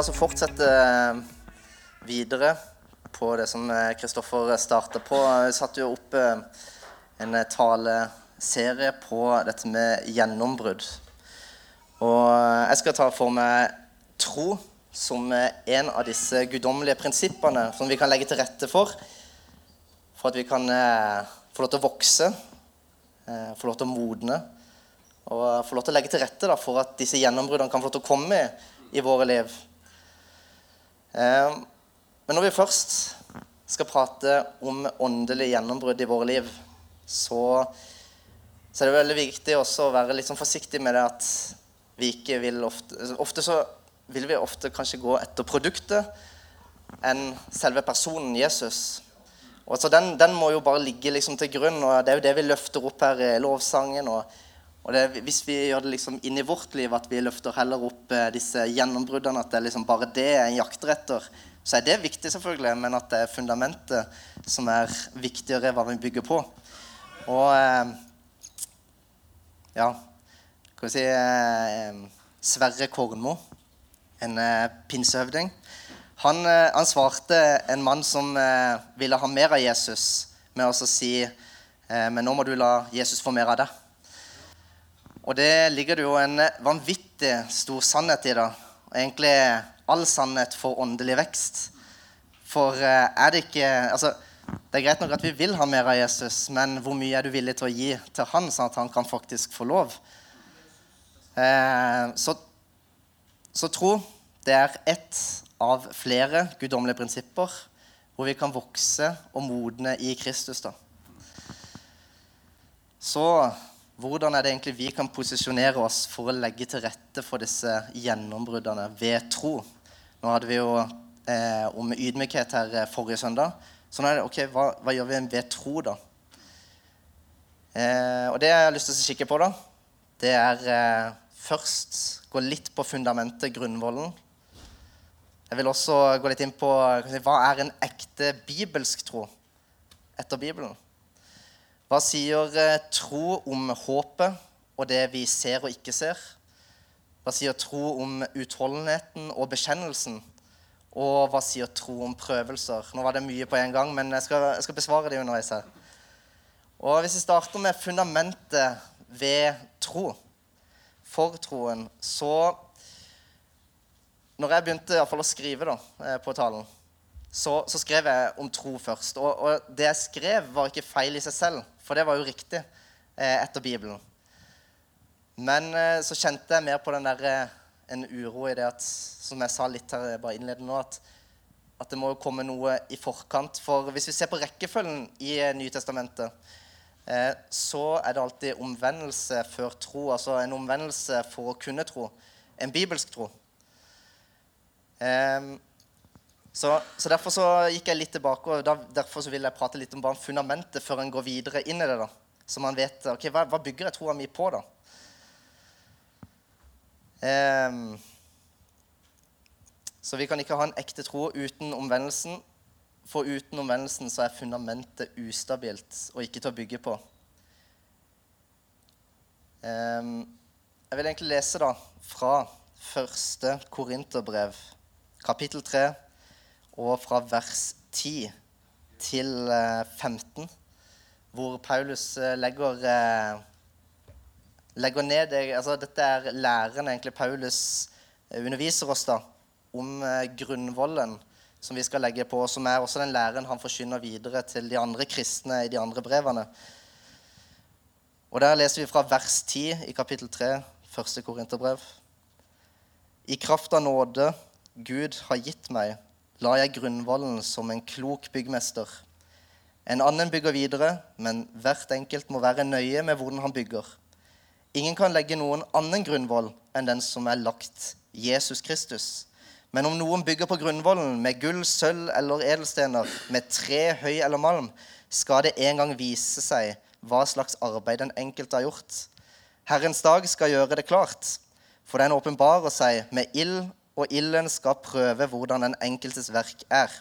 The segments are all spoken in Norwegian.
Skal ta fortsette eh, videre på det som eh, Kristoffer starta på. Vi satte jo opp eh, en taleserie på dette med gjennombrudd. Og jeg skal ta for meg tro som en av disse guddommelige prinsippene som vi kan legge til rette for, for at vi kan få lov til å vokse, få lov til å modne og få lov til å legge til rette for at disse gjennombruddene kan få lov til å komme i våre liv. Ehm, men når vi først skal prate om åndelig gjennombrudd i våre liv, så, så, er det veldig viktig også å være litt sånn forsiktig med det at vi ikke vil ofte Ofte så vil vi ofte kanskje gå etter produktet enn selve personen Jesus. Og så den, den må jo bare ligge liksom til grunn, og det er jo det vi løfter opp her i lovsangen. og og det, Hvis vi gjør det liksom inn i vårt liv, at vi løfter heller opp eh, disse gjennombruddene, at det liksom bare det en jakter etter, så er det viktig, selvfølgelig, men at det er fundamentet som er viktigere hva vi bygger på. Og eh, ja Skal vi si eh, Sverre Kornmo, en eh, pinsehøvding, han, eh, han, svarte en mann som eh, ville ha mer av Jesus, med å si Men nå må du la Jesus få mer av deg. Og det ligger det jo en vanvittig stor sannhet i. da. Egentlig all sannhet for åndelig vekst. For eh, er det ikke altså, Det er greit nok at vi vil ha mer av Jesus, men hvor mye er du villig til å gi til han, sånn at han kan faktisk få lov? Eh, så, så tro det er ett av flere guddommelige prinsipper hvor vi kan vokse og modne i Kristus. da. Så hvordan er det egentlig vi kan posisjonere oss for å legge til rette for disse gjennombruddene ved tro? Nå hadde vi jo eh, om ydmykhet her eh, forrige søndag. Så nå er det, ok, hva, hva gjør vi ved tro, da? Eh, og det jeg har lyst til å kikke på, da, det er eh, først gå litt på fundamentet, grunnvollen. Jeg vil også gå litt inn på hva er en ekte bibelsk tro etter Bibelen. Hva sier eh, tro om håpet og det vi ser og ikke ser? Hva sier tro om utholdenheten og bekjennelsen? Og hva sier tro om prøvelser? Nå var det mye på en gang, men jeg skal, jeg skal besvare det underveis her. Og Hvis vi starter med fundamentet ved tro, for troen, så Når jeg begynte i fall, å skrive da, eh, på talen, så, så, skrev jeg om tro først. Og, og, det jeg skrev, var ikke feil i seg selv. For det var jo riktig eh, etter Bibelen. Men eh, så kjente jeg mer på den der, eh, en uro i det at Som jeg sa litt her bare innledende nå, at, at det må jo komme noe i forkant. For hvis vi ser på rekkefølgen i Nytestamentet, så er det alltid omvendelse før tro. Altså en omvendelse for å kunne tro. En bibelsk tro. Eh, så, så, Derfor så gikk jeg litt tilbake, og da, derfor så vil jeg prate litt om bare fundamentet før en går videre inn i det. da. Så man vet ok, hva, hva bygger jeg troa mi på, da? Um, så vi kan ikke ha en ekte tro uten omvendelsen. For uten omvendelsen så er fundamentet ustabilt og ikke til å bygge på. Um, jeg vil egentlig lese da fra første Korinterbrev, kapittel 3 og fra vers 10 til 15, eh, hvor Paulus eh, legger, eh, legger ned altså Dette er læren egentlig Paulus underviser oss da, om grunnvollen som vi skal legge på, som er også den læren han forkynner videre til de andre kristne i de andre brevene. Og Der leser vi fra vers 10 i kapittel 3, første Korinterbrev. I kraft av nåde Gud har gitt meg, la jeg grunnvollen som en klok byggmester. En annen bygger videre, men hvert enkelt må være nøye med hvordan han bygger. Ingen kan legge noen annen grunnvoll enn den som er lagt, Jesus Kristus. Men om noen bygger på grunnvollen med gull, sølv eller edelstener, med tre, høy eller malm, skal det en gang vise seg hva slags arbeid den enkelte har gjort. Herrens dag skal gjøre det klart, for den åpenbarer seg med ild og ilden skal prøve hvordan den enkeltes verk er.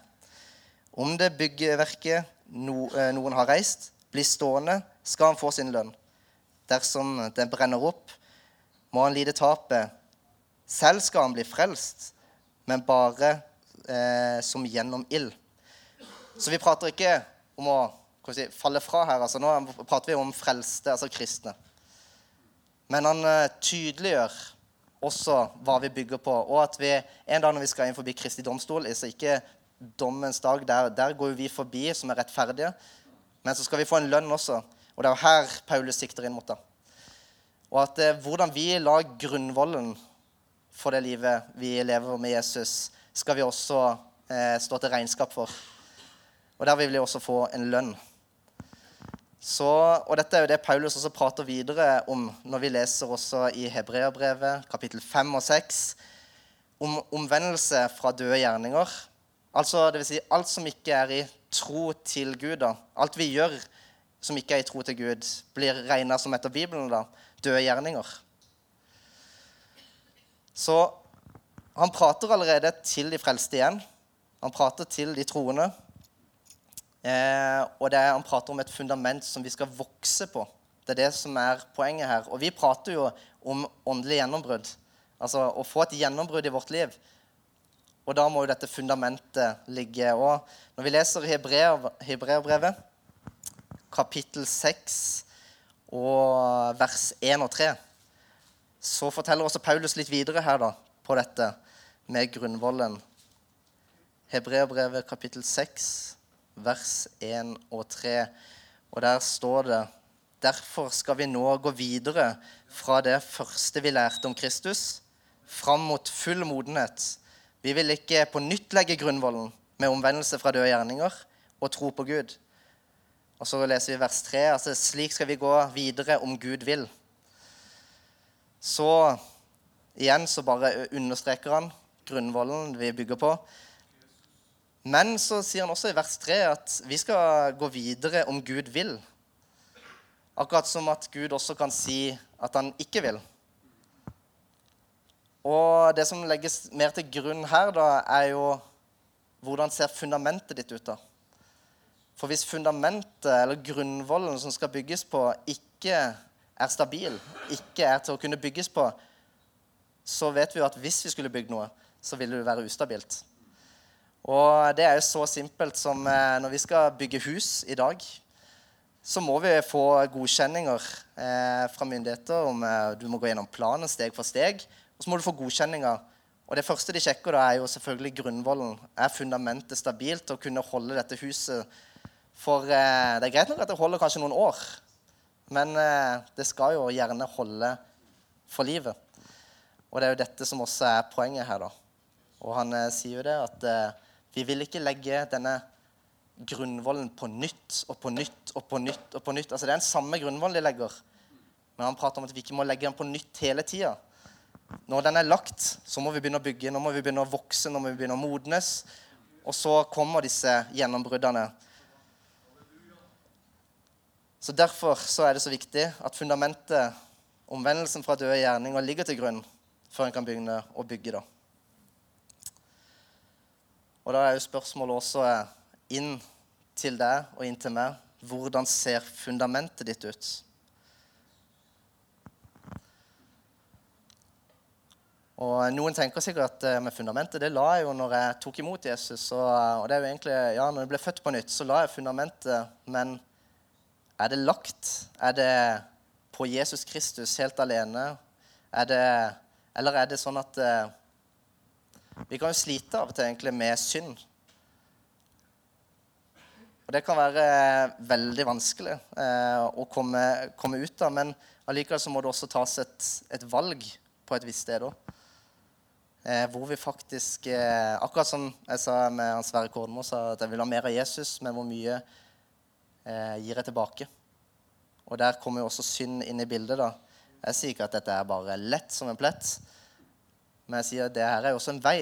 Om det byggeverket eh, noen har reist, blir stående, skal han få sin lønn. Dersom den brenner opp, må han lide tapet. Selv skal han bli frelst, men bare eh, som gjennom ild. Så vi prater ikke om å si, falle fra her. altså Nå prater vi om frelste, altså kristne. Men han eh, tydeliggjør også hva vi bygger på, og at vi en dag når vi skal inn forbi Kristi domstol, så ikke dommens dag, der, der går vi forbi som er rettferdige, men så skal vi få en lønn også. Og det er jo her Paulus sikter inn mot det. Og at eh, hvordan vi la grunnvollen for det livet vi lever med Jesus, skal vi også eh, stå til regnskap for. Og der vil vi også få en lønn. Så, og Dette er jo det Paulus også prater videre om når vi leser også i Hebreabrevet kapittel 5 og 6 om omvendelse fra døde gjerninger. Altså, det vil si alt som ikke er i tro til Gud. da. Alt vi gjør som ikke er i tro til Gud, blir regna som etter Bibelen da, døde gjerninger. Så han prater allerede til de frelste igjen. Han prater til de troende. Eh, og det er, han prater om et fundament som vi skal vokse på. Det er det som er poenget her. Og vi prater jo om åndelig gjennombrudd. Altså å få et gjennombrudd i vårt liv. Og da må jo dette fundamentet ligge. Og når vi leser Hebreerbrevet, kapittel 6 og vers 1 og 3, så forteller også Paulus litt videre her da, på dette med grunnvollen. Hebreerbrevet kapittel 6 vers 1 og 3. Og der står det Derfor skal vi nå gå videre fra det første vi lærte om Kristus, fram mot full modenhet. Vi vil ikke på nytt legge grunnvollen med omvendelse fra døde gjerninger og tro på Gud. Og så leser vi vers 3. altså Slik skal vi gå videre om Gud vil. Så igjen så bare understreker han grunnvollen vi bygger på. Men så sier han også i vers 3 at vi skal gå videre om Gud vil. Akkurat som at Gud også kan si at han ikke vil. Og det som legges mer til grunn her, da, er jo hvordan ser fundamentet ditt ut, da? For hvis fundamentet, eller grunnvollen som skal bygges på, ikke er stabil, ikke er til å kunne bygges på, så vet vi jo at hvis vi skulle bygd noe, så ville det være ustabilt. Og det er jo så simpelt som eh, når vi skal bygge hus i dag, så må vi få godkjenninger eh, fra myndigheter om eh, du må gå gjennom planen steg for steg. Og så må du få godkjenninger. Og det første de sjekker, da, er jo selvfølgelig grunnvollen. Er fundamentet stabilt til å kunne holde dette huset? For det er greit nok at det holder kanskje noen år, men det skal jo gjerne holde for livet. Og det er jo dette som også er poenget her, da. Og han sier jo det at vi vil ikke legge denne grunnvollen på nytt og på nytt og på nytt. og på nytt. Altså Det er den samme grunnvollen de legger, men han prater om at vi ikke må legge den på nytt hele tida. Når den er lagt, så må vi begynne å bygge, nå må vi begynne å vokse, nå må vi begynne å modnes. Og så kommer disse gjennombruddene. Så Derfor så er det så viktig at fundamentet, omvendelsen fra døde gjerninger, ligger til grunn før en kan begynne å bygge. da. Og da er jo spørsmålet også eh, inn til deg og inn til meg hvordan ser fundamentet ditt ut? Og Noen tenker sikkert at eh, med fundamentet det la jeg jo når jeg tok imot Jesus. Og, og det er jo egentlig, ja, når jeg ble født på nytt, så la jeg fundamentet. Men er det lagt? Er det på Jesus Kristus helt alene? Er det, eller er det sånn at eh, vi kan jo slite av og til egentlig med synd. Og det kan være eh, veldig vanskelig eh, å komme, komme, ut av. Men allikevel så må det også tas et, et valg på et visst sted òg. Eh, hvor vi faktisk eh, Akkurat som jeg sa med Hans Sverre Kordmo, sa at jeg vil ha mer av Jesus, men hvor mye eh, gir jeg tilbake? Og der kommer jo også synd inn i bildet. da. Jeg sier ikke at dette er bare lett som en plett. Men jeg sier at det her er jo også en vei.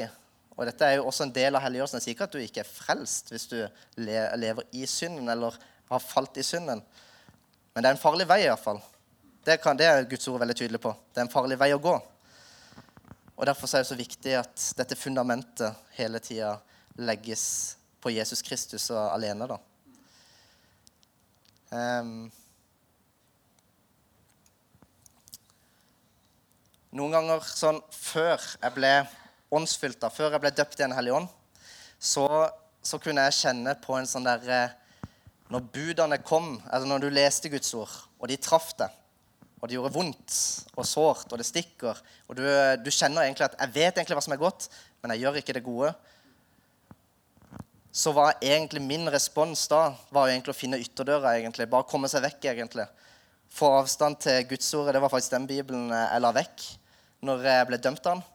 Og dette er jo også en del av helliggjørelsen. Jeg sier ikke at du ikke er frelst hvis du lever i synden eller har falt i synden. Men det er en farlig vei iallfall. Det, kan, det er Guds ord veldig tydelig på. Det er en farlig vei å gå. Og Derfor er det så viktig at dette fundamentet hele tida legges på Jesus Kristus og alene. da. Um, Noen ganger sånn før jeg ble åndsfylt, da, før jeg ble døpt i en hellig ånd, så, så, kunne jeg kjenne på en sånn derre Når budene kom, altså når du leste Guds ord, og de traff deg, og det gjorde vondt og sårt, og det stikker, og du, du kjenner egentlig at 'Jeg vet egentlig hva som er godt, men jeg gjør ikke det gode', så var egentlig min respons da var jo egentlig å finne ytterdøra. egentlig, Bare komme seg vekk. egentlig. Få avstand til Gudsordet. Det var faktisk den bibelen jeg la vekk når jeg ble dømt av han.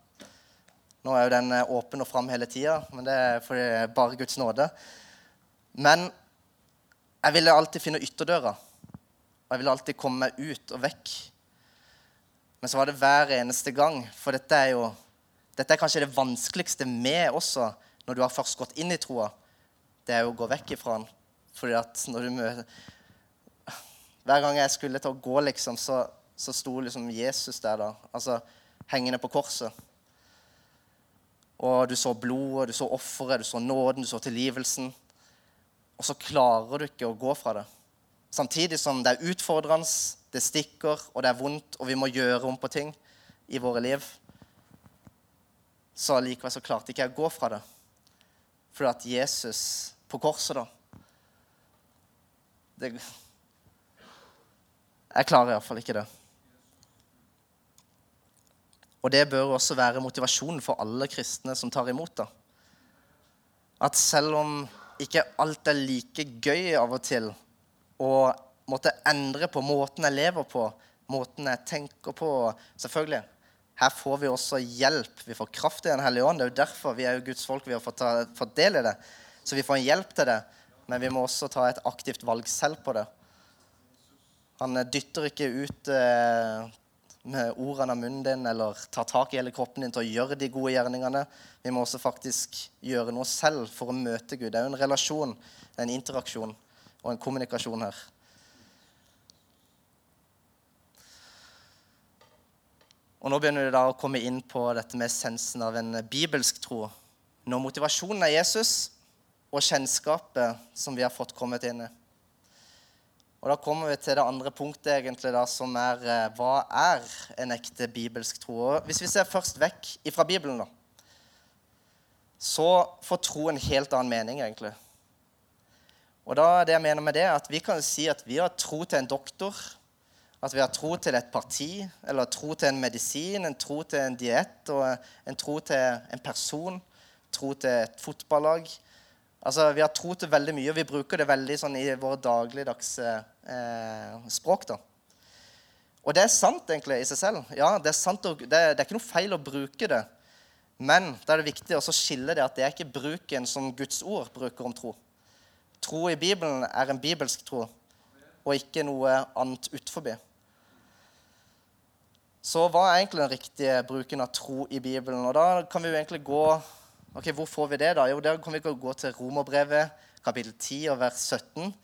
Nå er jo den åpen og fram hele tida, men det er bare Guds nåde. Men jeg ville alltid finne ytterdøra. Og jeg ville alltid komme meg ut og vekk. Men så var det hver eneste gang. For dette er jo dette er kanskje det vanskeligste med også, når du har først gått inn i troa det er jo å gå vekk ifra han. Fordi at når du møter Hver gang jeg skulle til å gå, liksom, så, så sto liksom Jesus der, da. Altså hengende på korset. Og du så blodet, du så offeret, du så nåden, du så tilgivelsen. Og så klarer du ikke å gå fra det. Samtidig som det er utfordrende, det stikker, og det er vondt, og vi må gjøre om på ting i våre liv, så likevel så klarte ikke jeg å gå fra det. Fordi at Jesus på korset, da det, Jeg klarer iallfall ikke det. Og det bør også være motivasjonen for alle kristne som tar imot. det. At selv om ikke alt er like gøy av og til, og måtte endre på måten jeg lever på, måten jeg tenker på Selvfølgelig, her får vi også hjelp. Vi får kraft i Den hellige ånd. Det er jo derfor vi er jo Guds folk. Vi har fått, fått del i det. Så vi får en hjelp til det. Men vi må også ta et aktivt valg selv på det. Han dytter ikke ut eh, med ordene av munnen din eller ta tak i hele kroppen din til å gjøre de gode gjerningene. Vi må også faktisk gjøre noe selv for å møte Gud. Det er jo en relasjon, en interaksjon og en kommunikasjon her. Og Nå begynner vi da å komme inn på dette med essensen av en bibelsk tro. Når motivasjonen er Jesus og kjennskapet som vi har fått kommet inn i. Og Da kommer vi til det andre punktet, egentlig da, som er eh, hva er en ekte bibelsk tro? Hvis vi ser først vekk fra Bibelen, da, så får tro en helt annen mening, egentlig. Og da, det jeg mener med det, er at Vi kan si at vi har tro til en doktor at vi har tro til et parti, eller tro til en medisin, en tro til en diett en tro til en person, tro til et fotballag. Altså, Vi har tro til veldig mye, og vi bruker det veldig sånn i våre dagligdagse eh, språk. da. Og det er sant egentlig i seg selv. Ja, Det er sant, det, det er ikke noe feil å bruke det. Men da er det viktig å skille det at det er ikke bruken som Guds ord bruker om tro. Tro i Bibelen er en bibelsk tro, og ikke noe annet utforbi. Så hva er egentlig den riktige bruken av tro i Bibelen? Og da kan vi jo egentlig gå ok, Hvor får vi det, da? Jo, der kan vi gå til Romerbrevet, kapittel 10 og vers 17.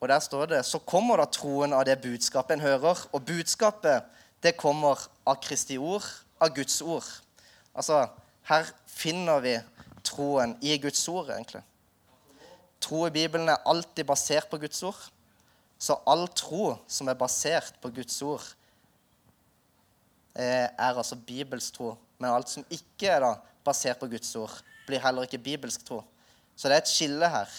Og der står det Så kommer da troen av det budskapet en hører. Og budskapet, det kommer av Kristi ord, av Guds ord. Altså, her finner vi troen i Guds ord, egentlig. Tro i Bibelen er alltid basert på Guds ord. Så all tro som er basert på Guds ord, Eh, er altså bibelsk tro. Men alt som ikke er da basert på Guds ord, blir heller ikke bibelsk tro. Så det er et skille her.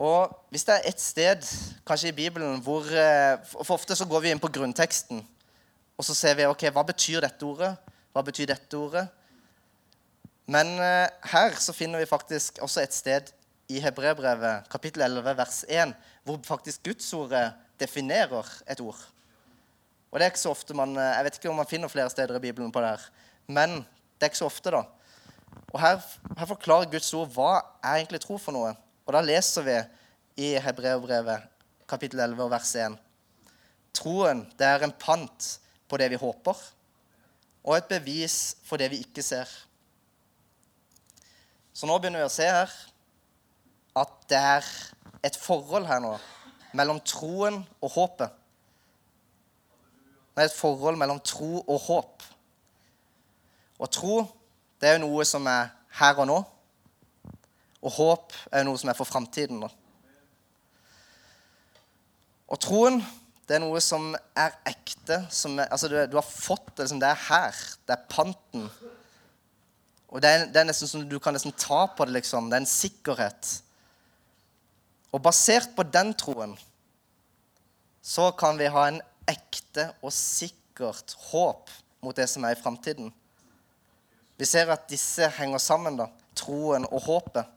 Og hvis det er et sted, kanskje i Bibelen, hvor eh, For ofte så går vi inn på grunnteksten, og så ser vi ok, hva betyr dette ordet? Hva betyr dette ordet? Men eh, her så finner vi faktisk også et sted i Hebrebrevet, kapittel 11, vers 1, hvor faktisk Gudsordet definerer et ord. Og det er ikke så ofte man, eh, Jeg vet ikke om man finner flere steder i Bibelen på det her, men det er ikke så ofte, da. Og her, her forklarer Guds ord hva er egentlig tro for noe. Og da leser vi i Hebreerbrevet kapittel 11 vers 1. Troen det er en pant på det vi håper, og et bevis for det vi ikke ser. Så nå begynner vi å se her at det er et forhold her nå mellom troen og håpet. Det er et forhold mellom tro og håp. Og tro det er jo noe som er her og nå. Og håp er noe som er for framtiden. Og troen det er noe som er ekte. Som er, altså du, du, har fått det. Liksom, det er her. Det er panten. Og det er, det er nesten som Du kan nesten ta på det. liksom. Det er en sikkerhet. Og basert på den troen så kan vi ha en ekte og sikkert håp mot det som er i framtiden. Vi ser at disse henger sammen, da. Troen og håpet.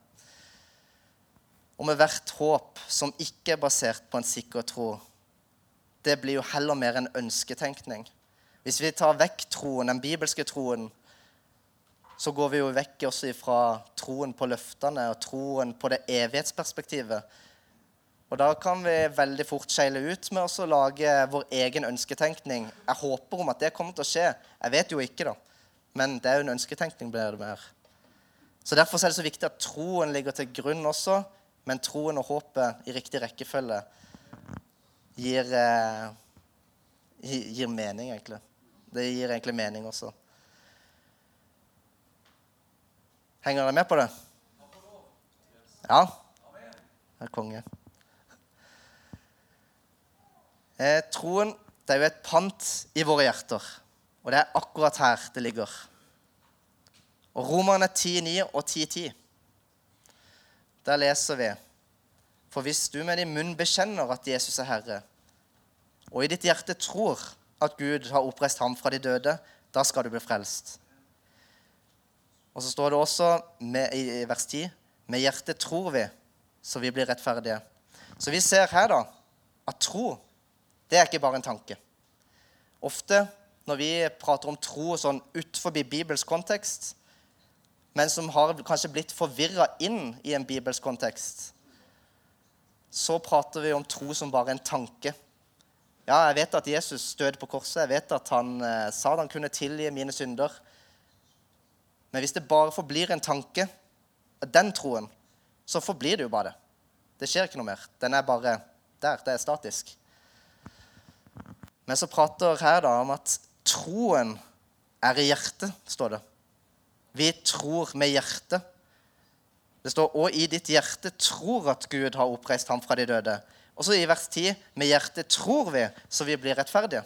Og med hvert håp som ikke er basert på en sikker tro, det blir jo heller mer en ønsketenkning. Hvis vi tar vekk troen, den bibelske troen, så går vi jo vekk også fra troen på løftene og troen på det evighetsperspektivet. Og da kan vi veldig fort skeile ut med å lage vår egen ønsketenkning. Jeg håper om at det kommer til å skje. Jeg vet jo ikke, da. Men det er jo en ønsketenkning. blir det mer. Så Derfor er det så viktig at troen ligger til grunn også, men troen og håpet i riktig rekkefølge gir, eh, gir mening, egentlig. Det gir egentlig mening også. Henger dere med på det? Ja? Det er konge. Eh, troen det er jo et pant i våre hjerter. Og det er akkurat her det ligger. Og Romerne 10,9 og 10,10. Der leser vi For hvis du med din munn bekjenner at Jesus er Herre, og i ditt hjerte tror at Gud har oppreist ham fra de døde, da skal du bli frelst. Og så står det også med, i vers 10.: Med hjertet tror vi, så vi blir rettferdige. Så vi ser her da at tro det er ikke bare en tanke. Ofte når vi prater om tro sånn utenfor bibelsk kontekst, men som har kanskje blitt forvirra inn i en bibelsk kontekst, så prater vi om tro som bare en tanke. Ja, jeg vet at Jesus døde på korset. Jeg vet at han eh, sa at han kunne tilgi mine synder. Men hvis det bare forblir en tanke, den troen, så forblir det jo bare det. Det skjer ikke noe mer. Den er bare der. Det er statisk. Men så prater her da om at troen er i hjertet, står det. Vi tror med hjertet. Det står 'og i ditt hjerte tror at Gud har oppreist ham fra de døde'. Og så i vers 10 'med hjertet tror vi, så vi blir rettferdige'.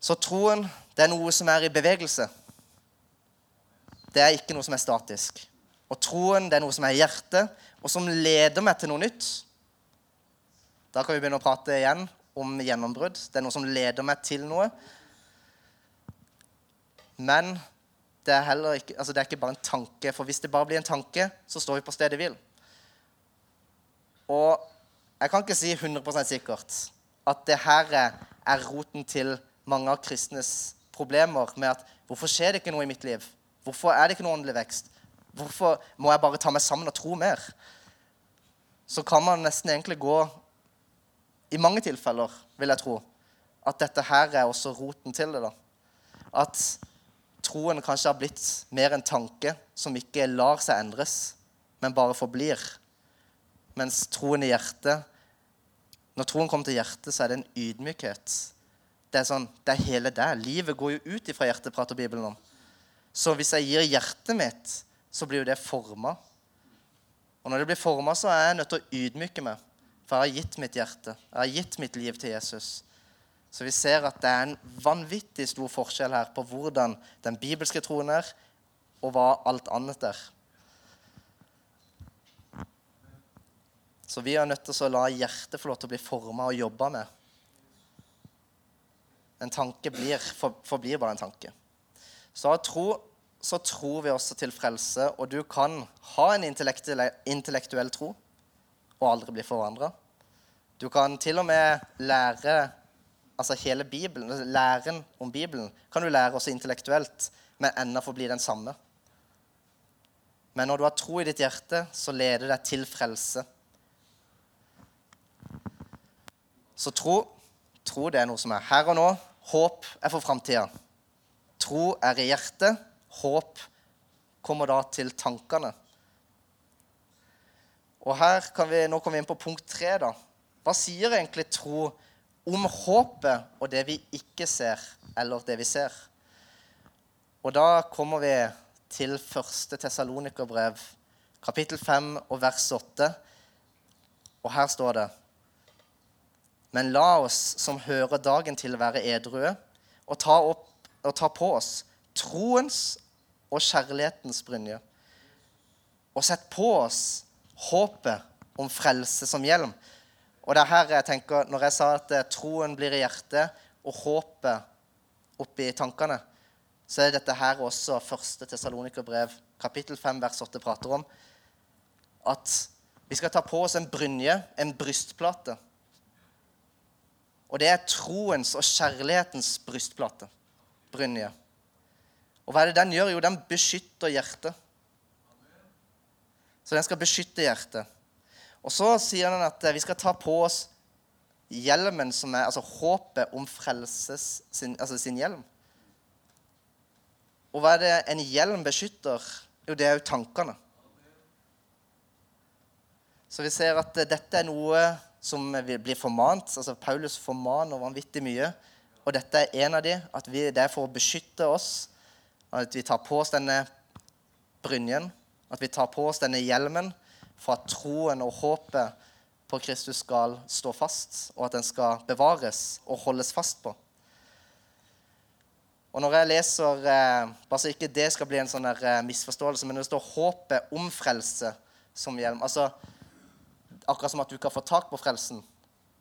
Så troen, det er noe som er i bevegelse. Det er ikke noe som er statisk. Og troen, det er noe som er i hjertet, og som leder meg til noe nytt. Da kan vi begynne å prate igjen om gjennombrudd. Det er noe som leder meg til noe. Men det er, heller ikke, altså det er ikke bare en tanke. For hvis det bare blir en tanke, så står vi på stedet hvil. Og jeg kan ikke si 100% sikkert at det her er roten til mange av kristnes problemer med at hvorfor skjer det ikke noe i mitt liv? Hvorfor er det ikke noe åndelig vekst? Hvorfor må jeg bare ta meg sammen og tro mer? Så kan man nesten egentlig gå i mange tilfeller, vil jeg tro, at dette her er også roten til det. da. At troen kanskje har blitt mer en tanke som ikke lar seg endres, men bare forblir. Mens troen i hjertet Når troen kommer til hjertet, så er det en ydmykhet. Det er sånn, det er hele det. Livet går jo ut ifra hjertet, prater Bibelen om. Så hvis jeg gir hjertet mitt, så blir jo det forma. Og når det blir forma, så er jeg nødt til å ydmyke meg. For jeg har gitt mitt hjerte, jeg har gitt mitt liv til Jesus. Så vi ser at det er en vanvittig stor forskjell her på hvordan den bibelske troen er, og hva alt annet er. Så vi er nødt til å la hjertet få lov til å bli forma og jobba med. En tanke blir, for, forblir bare en tanke. Så av tro så tror vi også til frelse, og du kan ha en intellektuell tro og aldri bli forandra. Du kan til og med lære altså hele Bibelen, altså Læren om Bibelen kan du lære også intellektuelt, men ennå forbli den samme. Men når du har tro i ditt hjerte, så leder det deg til frelse. Så tro, tro det er noe som er her og nå. Håp er for framtida. Tro er i hjertet. Håp kommer da til tankene. Og her kan vi, Nå kommer vi inn på punkt tre. da. Hva sier egentlig tro om håpet og det vi ikke ser, eller det vi ser? Og da kommer vi til første Tessalonikerbrev, kapittel 5 og vers 8. Og her står det Men la oss som hører dagen til, være edrue og ta, opp, og ta på oss troens og kjærlighetens brynje. Og sett på oss håpet om frelse som hjelm. Og det er her jeg tenker, Når jeg sa at eh, troen blir i hjertet og håpet oppi tankene, så er dette her også første Tessalonikerbrev, kapittel 5, vers 8, prater om. At vi skal ta på oss en brynje, en brystplate. Og det er troens og kjærlighetens brystplate. Brynje. Og hva er det den gjør? Jo, den beskytter hjertet. Så den skal beskytte hjertet. Og så sier han at vi skal ta på oss hjelmen som er Altså håpet om frelses sin, altså sin hjelm. Og hva er det en hjelm beskytter? Jo, det er jo tankene. Så vi ser at dette er noe som blir formant. altså Paulus formaner vanvittig mye. Og dette er en av de, at vi, Det er for å beskytte oss. At vi tar på oss denne brynjen. At vi tar på oss denne hjelmen for at troen og håpet på Kristus skal stå fast, og at den skal bevares og holdes fast på. Og når jeg leser, eh, Bare så ikke det skal bli en sånn eh, misforståelse, men det står 'håpet om frelse' som hjelm altså, Akkurat som at du kan få tak på frelsen.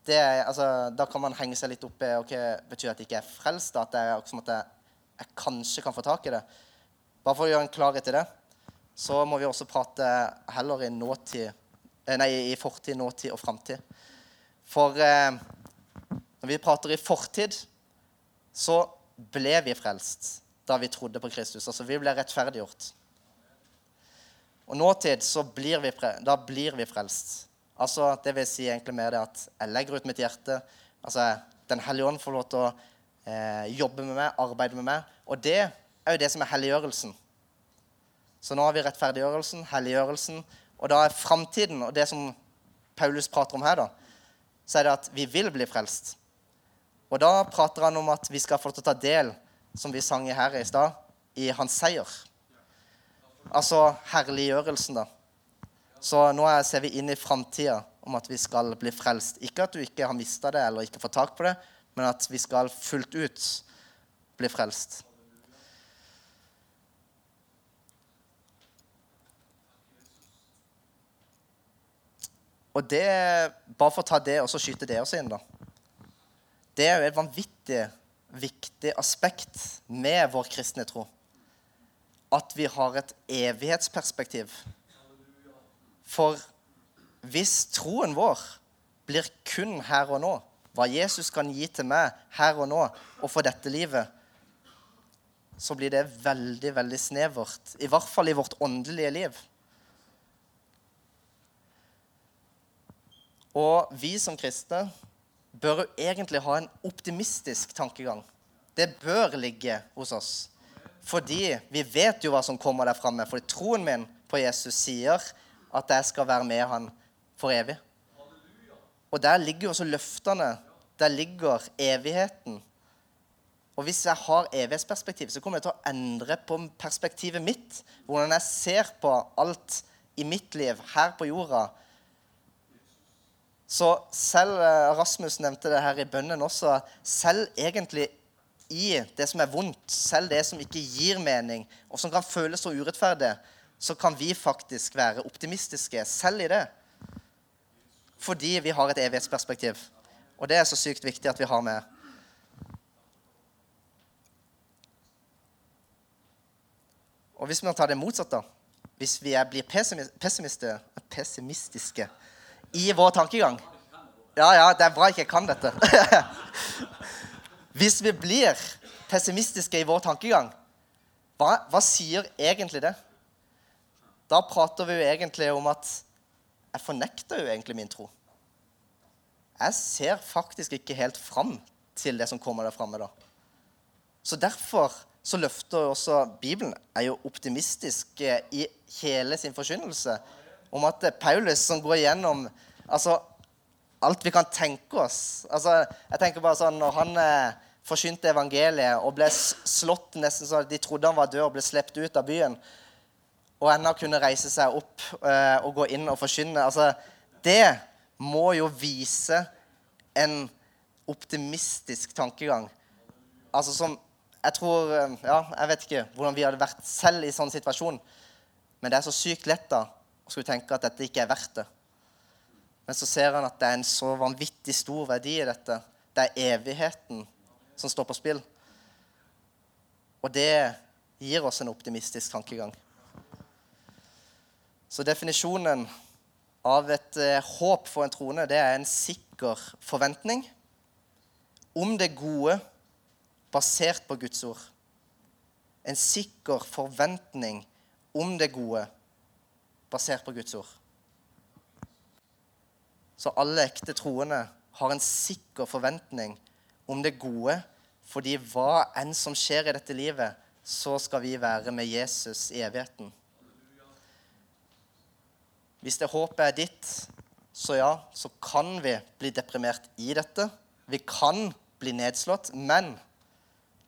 Er, altså, da kan man henge seg litt opp i ok, Betyr det at jeg ikke er frelst? At som at jeg, jeg, kanskje kan få tak i det? Bare for å gjøre en klarhet i det, så må vi også prate heller i nåtid eh, Nei, i fortid, nåtid og framtid. For eh, når vi prater i fortid, så ble vi frelst da vi trodde på Kristus. Altså vi ble rettferdiggjort. Og nåtid så blir vi, da blir vi frelst. Altså, Det vil si egentlig mer det at jeg legger ut mitt hjerte. altså Den hellige ånd får lov til å eh, jobbe med meg, arbeide med meg. Og det er jo det som er helliggjørelsen. Så nå har vi rettferdiggjørelsen, helliggjørelsen. Og da er framtiden, og det som Paulus prater om her, da, så er det at vi vil bli frelst. Og da prater han om at vi skal få til å ta del, som vi sang i her i stad, i hans seier. Altså herliggjørelsen, da. Så nå ser vi inn i framtida om at vi skal bli frelst. Ikke at du ikke har mista det eller ikke får tak på det, men at vi skal fullt ut bli frelst. Og det, Bare for å ta det og så skyte det også inn, da. Det er jo et vanvittig viktig aspekt med vår kristne tro. At vi har et evighetsperspektiv. For hvis troen vår blir kun her og nå, hva Jesus kan gi til meg her og nå og for dette livet, så blir det veldig, veldig snevert. I hvert fall i vårt åndelige liv. Og vi som kristne bør jo egentlig ha en optimistisk tankegang. Det bør ligge hos oss. Fordi vi vet jo hva som kommer der framme. Fordi troen min på Jesus sier at jeg skal være med han for evig. Og der ligger jo også løftene. Der ligger evigheten. Og hvis jeg har evighetsperspektiv, så kommer jeg til å endre på perspektivet mitt. Hvordan jeg ser på alt i mitt liv her på jorda så selv eh, Rasmus nevnte det her i bønnen også. Selv egentlig i det som er vondt, selv det som ikke gir mening, og som kan føles så urettferdig, så kan vi faktisk være optimistiske selv i det. Fordi vi har et evighetsperspektiv. Og det er så sykt viktig at vi har med. Og hvis vi tar det motsatt, da Hvis vi blir pessimistiske i vår tankegang. Ja, ja, det er bra jeg ikke kan dette. Hvis vi blir pessimistiske i vår tankegang, hva, hva, sier egentlig det? Da prater vi jo egentlig om at jeg fornekter jo egentlig min tro. Jeg ser faktisk ikke helt fram til det som kommer der framme da. Så derfor så løfter også Bibelen er jo optimistisk eh, i hele sin forkynnelse om at Paulus som går gjennom altså, alt vi kan tenke oss altså, jeg tenker bare sånn, Når han eh, forkynte evangeliet og ble slått nesten så de trodde han var død og ble sluppet ut av byen, og ennå kunne reise seg opp eh, og gå inn og forkynne altså, Det må jo vise en optimistisk tankegang. Altså som Jeg tror eh, Ja, jeg vet ikke hvordan vi hadde vært selv i sånn situasjon. Men det er så sykt lett da å skulle tenke at dette ikke er verdt det. Men så ser han at det er en så vanvittig stor verdi i dette. Det er evigheten som står på spill. Og det gir oss en optimistisk tankegang. Så definisjonen av et eh, håp for en troende, det er en sikker forventning om det gode basert på Guds ord. En sikker forventning om det gode basert på Guds ord. Så alle ekte troende har en sikker forventning om det gode, fordi hva enn som skjer i dette livet, så skal vi være med Jesus i evigheten. Hvis det håpet er ditt, så ja, så kan vi bli deprimert i dette. Vi kan bli nedslått, men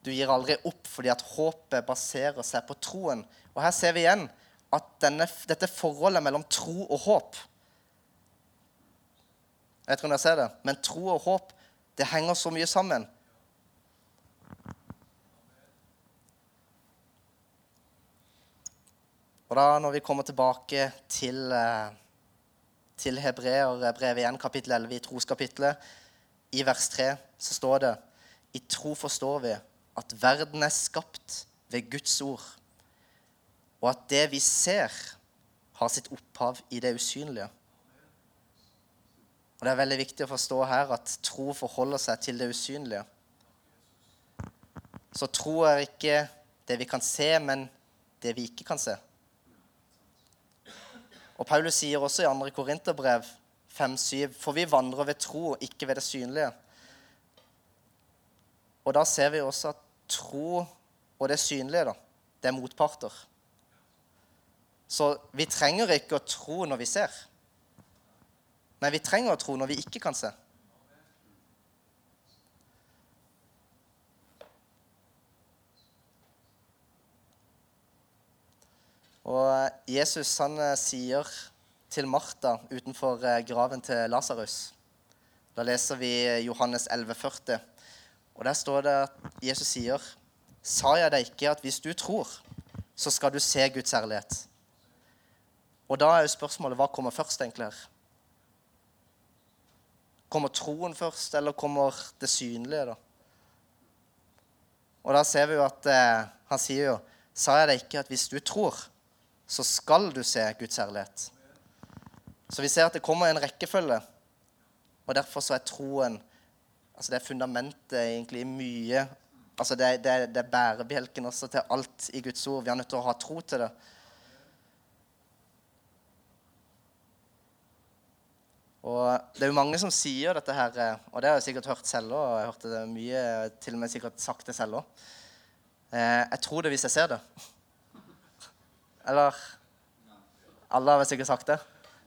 du gir aldri opp fordi at håpet baserer seg på troen. Og her ser vi igjen at denne, dette forholdet mellom tro og håp Jeg tror dere ser det, men tro og håp det henger så mye sammen. Og da når vi kommer tilbake til, eh, til Hebreerbrevet igjen, kapittel 11, i troskapitlet, i vers 3, så står det I tro forstår vi at verden er skapt ved Guds ord, og at det vi ser, har sitt opphav i det usynlige. Og Det er veldig viktig å forstå her at tro forholder seg til det usynlige. Så tro er ikke det vi kan se, men det vi ikke kan se. Og Paulus sier også i 2. Korinterbrev 5-7.: For vi vandrer ved tro, ikke ved det synlige. Og da ser vi også at tro og det synlige, da, det er motparter. Så vi trenger ikke å tro når vi ser. Men vi trenger å tro når vi ikke kan se. Og Jesus han eh, sier til Martha utenfor eh, graven til Lasarus Da leser vi Johannes 11, 40. Og der står det at Jesus sier, 'Sa jeg deg ikke at hvis du tror, så skal du se Guds ærlighet?' Og da er jo spørsmålet hva kommer først, egentlig her? Kommer troen først, eller kommer det synlige, da? Og da ser vi jo at eh, han sier jo, 'Sa jeg deg ikke at hvis du tror, så skal du se Guds herlighet. Så vi ser at det kommer en rekkefølge. Og derfor så er troen altså Det er fundamentet egentlig i mye altså Det, det, det er bærebjelken også til alt i Guds ord. Vi er nødt til å ha tro til det. Og Det er jo mange som sier dette her, og det har jeg sikkert hørt selv òg. Jeg har hørt det mye, til og med sikkert sagt det selv òg. Eh, jeg tror det hvis jeg ser det. Eller Alle har sikkert sagt det.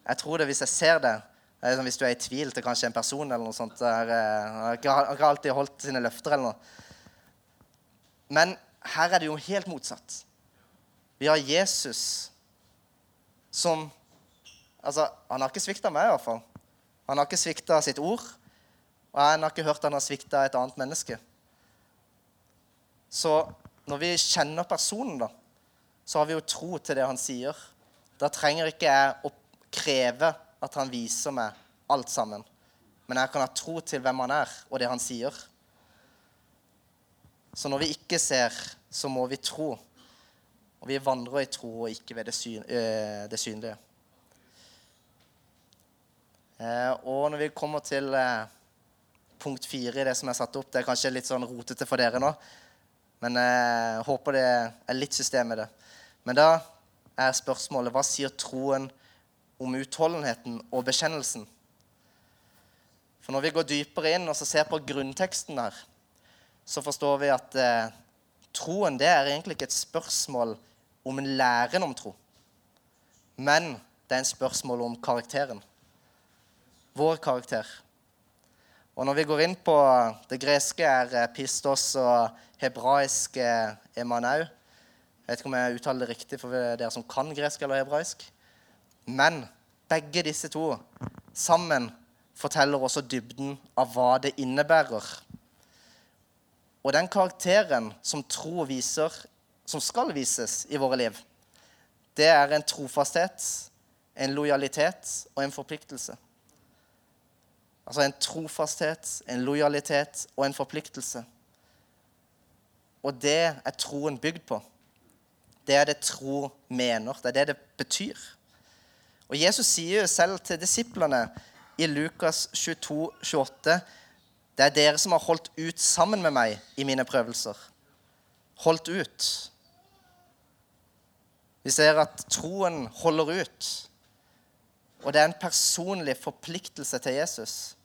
Jeg tror det hvis jeg ser det. det er som hvis du er i tvil til kanskje en person eller noe sånt. Der, uh, har ikke alltid holdt sine løfter eller noe. Men her er det jo helt motsatt. Vi har Jesus som Altså, han har ikke svikta meg, i hvert fall. Han har ikke svikta sitt ord. Og jeg har ikke hørt han har svikta et annet menneske. Så når vi kjenner personen, da, så har vi jo tro til det han sier. Da trenger ikke jeg å kreve at han viser meg alt sammen. Men jeg kan ha tro til hvem han er, og det han sier. Så når vi ikke ser, så må vi tro. Og vi vandrer i tro og ikke ved det, syn, øh, det synlige. Eh, og når vi kommer til eh, punkt fire i det som er satt opp Det er kanskje litt sånn rotete for dere nå, men jeg håper det er litt system i det. Men da er spørsmålet hva sier troen om utholdenheten og bekjennelsen? For når vi går dypere inn og ser på grunnteksten her, så forstår vi at eh, troen det er egentlig ikke et spørsmål om en læren om tro. Men det er en spørsmål om karakteren. Vår karakter. Og når vi går inn på det greske er eh, pistos og hebraiske emanau, jeg vet ikke om jeg uttaler det riktig for dere som kan gresk eller hebraisk. Men begge disse to sammen forteller også dybden av hva det innebærer. Og den karakteren som tro viser, som skal vises i våre liv, det er en trofasthet, en lojalitet og en forpliktelse. Altså en trofasthet, en lojalitet og en forpliktelse. Og det er troen bygd på. Det er det tro mener. Det er det det betyr. Og Jesus sier jo selv til disiplene i Lukas 22, 28 Det er dere som har holdt ut sammen med meg i mine prøvelser. Holdt ut. Vi ser at troen holder ut. Og det er en personlig forpliktelse til Jesus.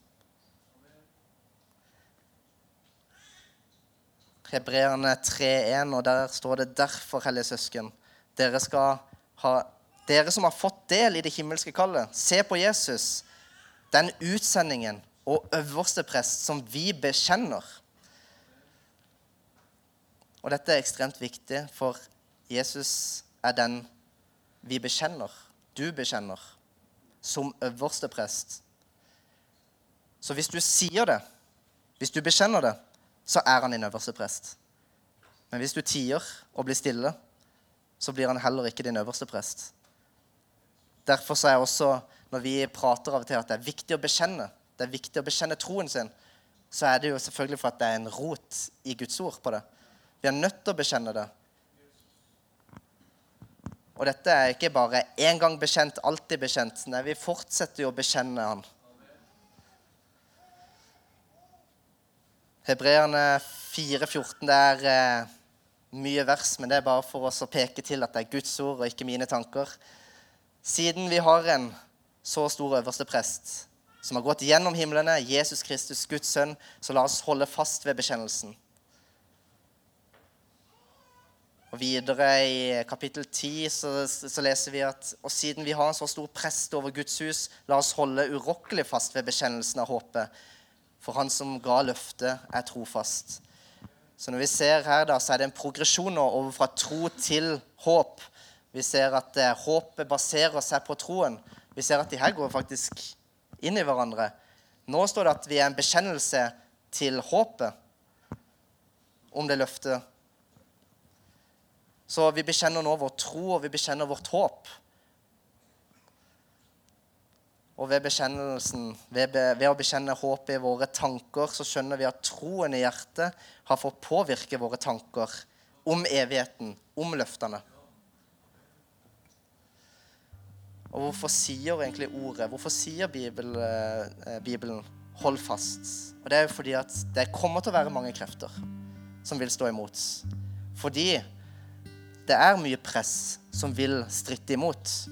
Hebreerne 3,1, og der står det derfor, hellige søsken, dere, ha, dere som har fått del i det himmelske kallet, se på Jesus, den utsendingen og øverste prest som vi bekjenner. Og dette er ekstremt viktig, for Jesus er den vi bekjenner, du bekjenner, som øverste prest. Så hvis du sier det, hvis du bekjenner det, så er han din øverste prest. Men hvis du tier og blir stille, så blir han heller ikke din øverste prest. Derfor er også, når vi prater av og til at det er viktig å bekjenne, det er viktig å bekjenne troen sin, så er det jo selvfølgelig for at det er en rot i Guds ord på det. Vi er nødt til å bekjenne det. Og dette er ikke bare én gang bekjent, alltid bekjent. Nei, vi fortsetter jo å bekjenne Han. Hebreerne 4,14 det er eh, mye vers, men det er bare for oss å peke til at det er Guds ord og ikke mine tanker. Siden vi har en så stor øverste prest som har gått gjennom himlene, Jesus Kristus, Guds sønn, så la oss holde fast ved bekjennelsen. Og Videre i kapittel 10 så, så, leser vi at og siden vi har en så stor prest over Guds hus, la oss holde urokkelig fast ved bekjennelsen av håpet. For han som ga løftet, er trofast. Så når vi ser her, da, så er det en progresjon nå over fra tro til håp. Vi ser at eh, håpet baserer seg på troen. Vi ser at de her går faktisk inn i hverandre. Nå står det at vi er en bekjennelse til håpet om det løftet. Så vi bekjenner nå vår tro, og vi bekjenner vårt håp. Og ved, ved, ved, å bekjenne håpet i våre tanker, så skjønner vi at troen i hjertet har fått påvirke våre tanker om evigheten, om løftene. Og hvorfor sier egentlig ordet, hvorfor sier Bibel, eh, Bibelen 'hold fast'? Og Det er jo fordi at det kommer til å være mange krefter som vil stå imot. Fordi det er mye press som vil stritte imot.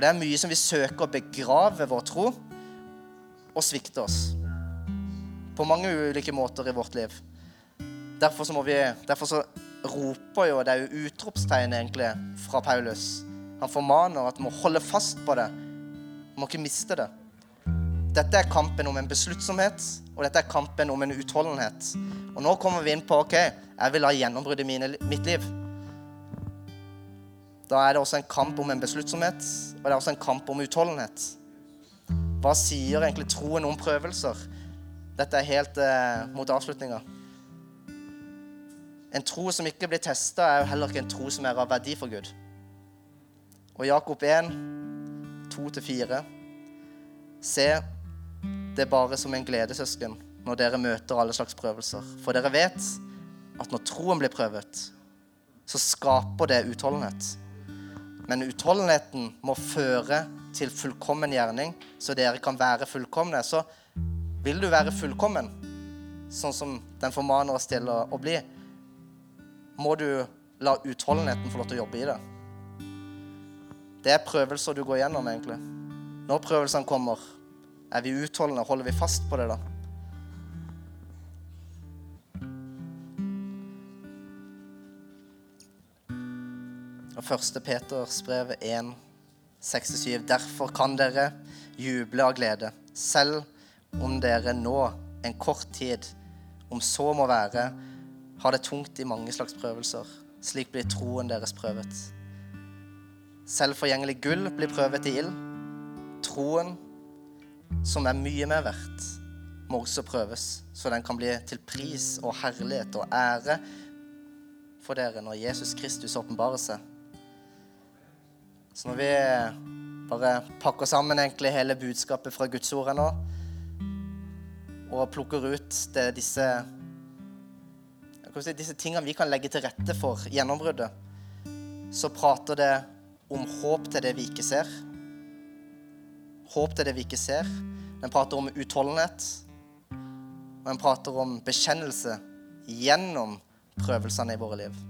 Og det er mye som vi søker å begrave vår tro og svikte oss. På mange ulike måter i vårt liv. Derfor så, vi, derfor så roper jo Det er jo utropstegnet, egentlig fra Paulus. Han formaner at vi må holde fast på det. Vi må ikke miste det. Dette er kampen om en besluttsomhet, og dette er kampen om en utholdenhet. Og nå kommer vi inn på ok, jeg vil ha gjennombrudd i mitt liv. Da er det også en kamp om en besluttsomhet, og det er også en kamp om utholdenhet. Hva sier egentlig troen om prøvelser? Dette er helt eh, mot avslutninga. En tro som ikke blir testa, er jo heller ikke en tro som er av verdi for Gud. Og Jakob 1, 2-4. Se det er bare som en glede, søsken, når dere møter alle slags prøvelser. For dere vet at når troen blir prøvet, så skaper det utholdenhet. Men utholdenheten må føre til fullkommen gjerning, så dere kan være fullkomne. Så vil du være fullkommen, sånn som den formaner oss til å, bli, må du la utholdenheten få lov til å jobbe i det. Det er prøvelser du går gjennom, egentlig. Når prøvelsene kommer, er vi utholdende? Holder vi fast på det da? Og 1. Peters brev 1, 6-7. Derfor kan dere juble av glede, selv om dere nå, en kort tid, om så må være, har det tungt i mange slags prøvelser. Slik blir troen deres prøvet. Selv forgjengelig gull blir prøvet i ild. Troen som er mye mer verdt, må også prøves, så den kan bli til pris og herlighet og ære for dere når Jesus Kristus åpenbarer seg. Så når vi bare pakker sammen egentlig hele budskapet fra Guds ord nå, og plukker ut det, disse, si, disse tingene vi kan legge til rette for gjennombruddet, så prater det om håp til det vi ikke ser. Håp til det vi ikke ser. Den prater om utholdenhet. Og den prater om bekjennelse gjennom prøvelsene i våre liv.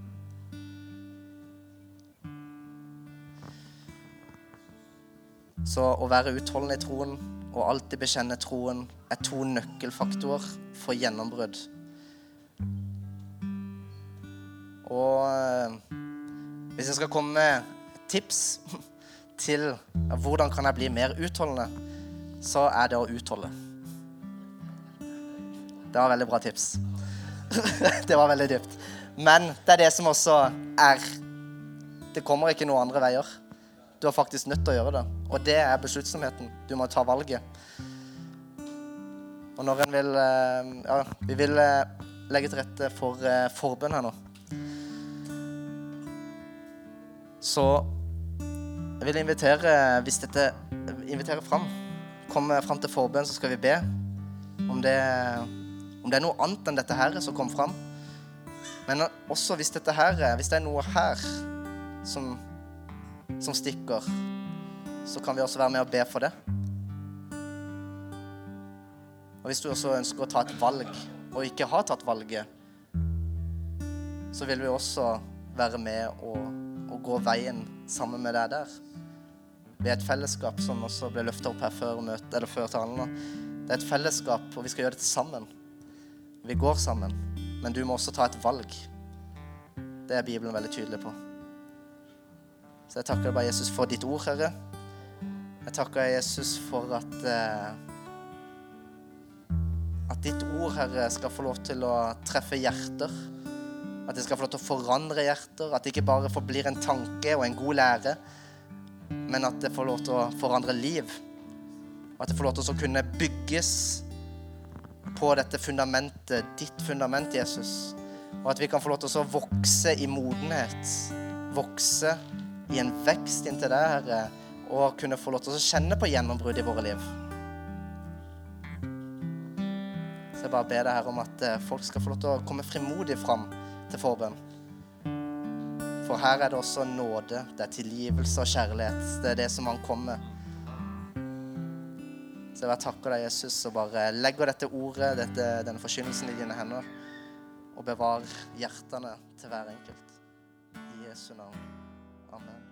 Så å være utholdende i troen og alltid bekjenne troen er to nøkkelfaktorer for gjennombrudd. Og eh, hvis jeg skal komme med tips til hvordan kan jeg bli mer utholdende, så er det å utholde. Det var veldig bra tips. det var veldig dypt. Men det er det som også er Det kommer ikke noen andre veier. Du er faktisk nødt til å gjøre det. Og det er besluttsomheten. Du må ta valget. Og når en vil eh, Ja, vi vil eh, legge til rette for eh, forbønn her nå. Så jeg vil invitere, hvis dette Invitere fram. Kom fram til forbønn, så skal vi be. Om det, om det er noe annet enn dette her som kom fram. Men også hvis dette her, hvis det er noe her som som stikker, så kan vi også være med og be for det. Og hvis du også ønsker å ta et valg, og ikke har tatt valget, så vil vi også være med og, og gå veien sammen med deg der. Vi er et fellesskap som også ble løfta opp her før, møte, eller før talen. Det er et fellesskap, og vi skal gjøre det sammen. Vi går sammen, men du må også ta et valg. Det er Bibelen veldig tydelig på. Så jeg takker deg bare, Jesus, for ditt ord, Herre. Jeg takker deg, Jesus, for at eh, At ditt ord, Herre, skal få lov til å treffe hjerter. At det skal få lov til å forandre hjerter. At det ikke bare forblir en tanke og en god lære, men at det får lov til å forandre liv. Og at det får lov til å kunne bygges på dette fundamentet, ditt fundament, Jesus. Og at vi kan få lov til å vokse i modenhet. Vokse i en vekst inntil deg, Herre, og kunne få lov til å kjenne på gjennombrudd i våre liv. Så jeg bare ber deg Herre, om at eh, folk skal få lov til å komme frimodig fram til forbønn. For her er det også nåde, det er tilgivelse og kjærlighet. Det er det som han kommer. Så jeg bare takker deg, Jesus, og bare legger dette ordet, dette, denne forkynnelsen i dine hender, og bevar hjertene til hver enkelt. I Jesu navn. Amen.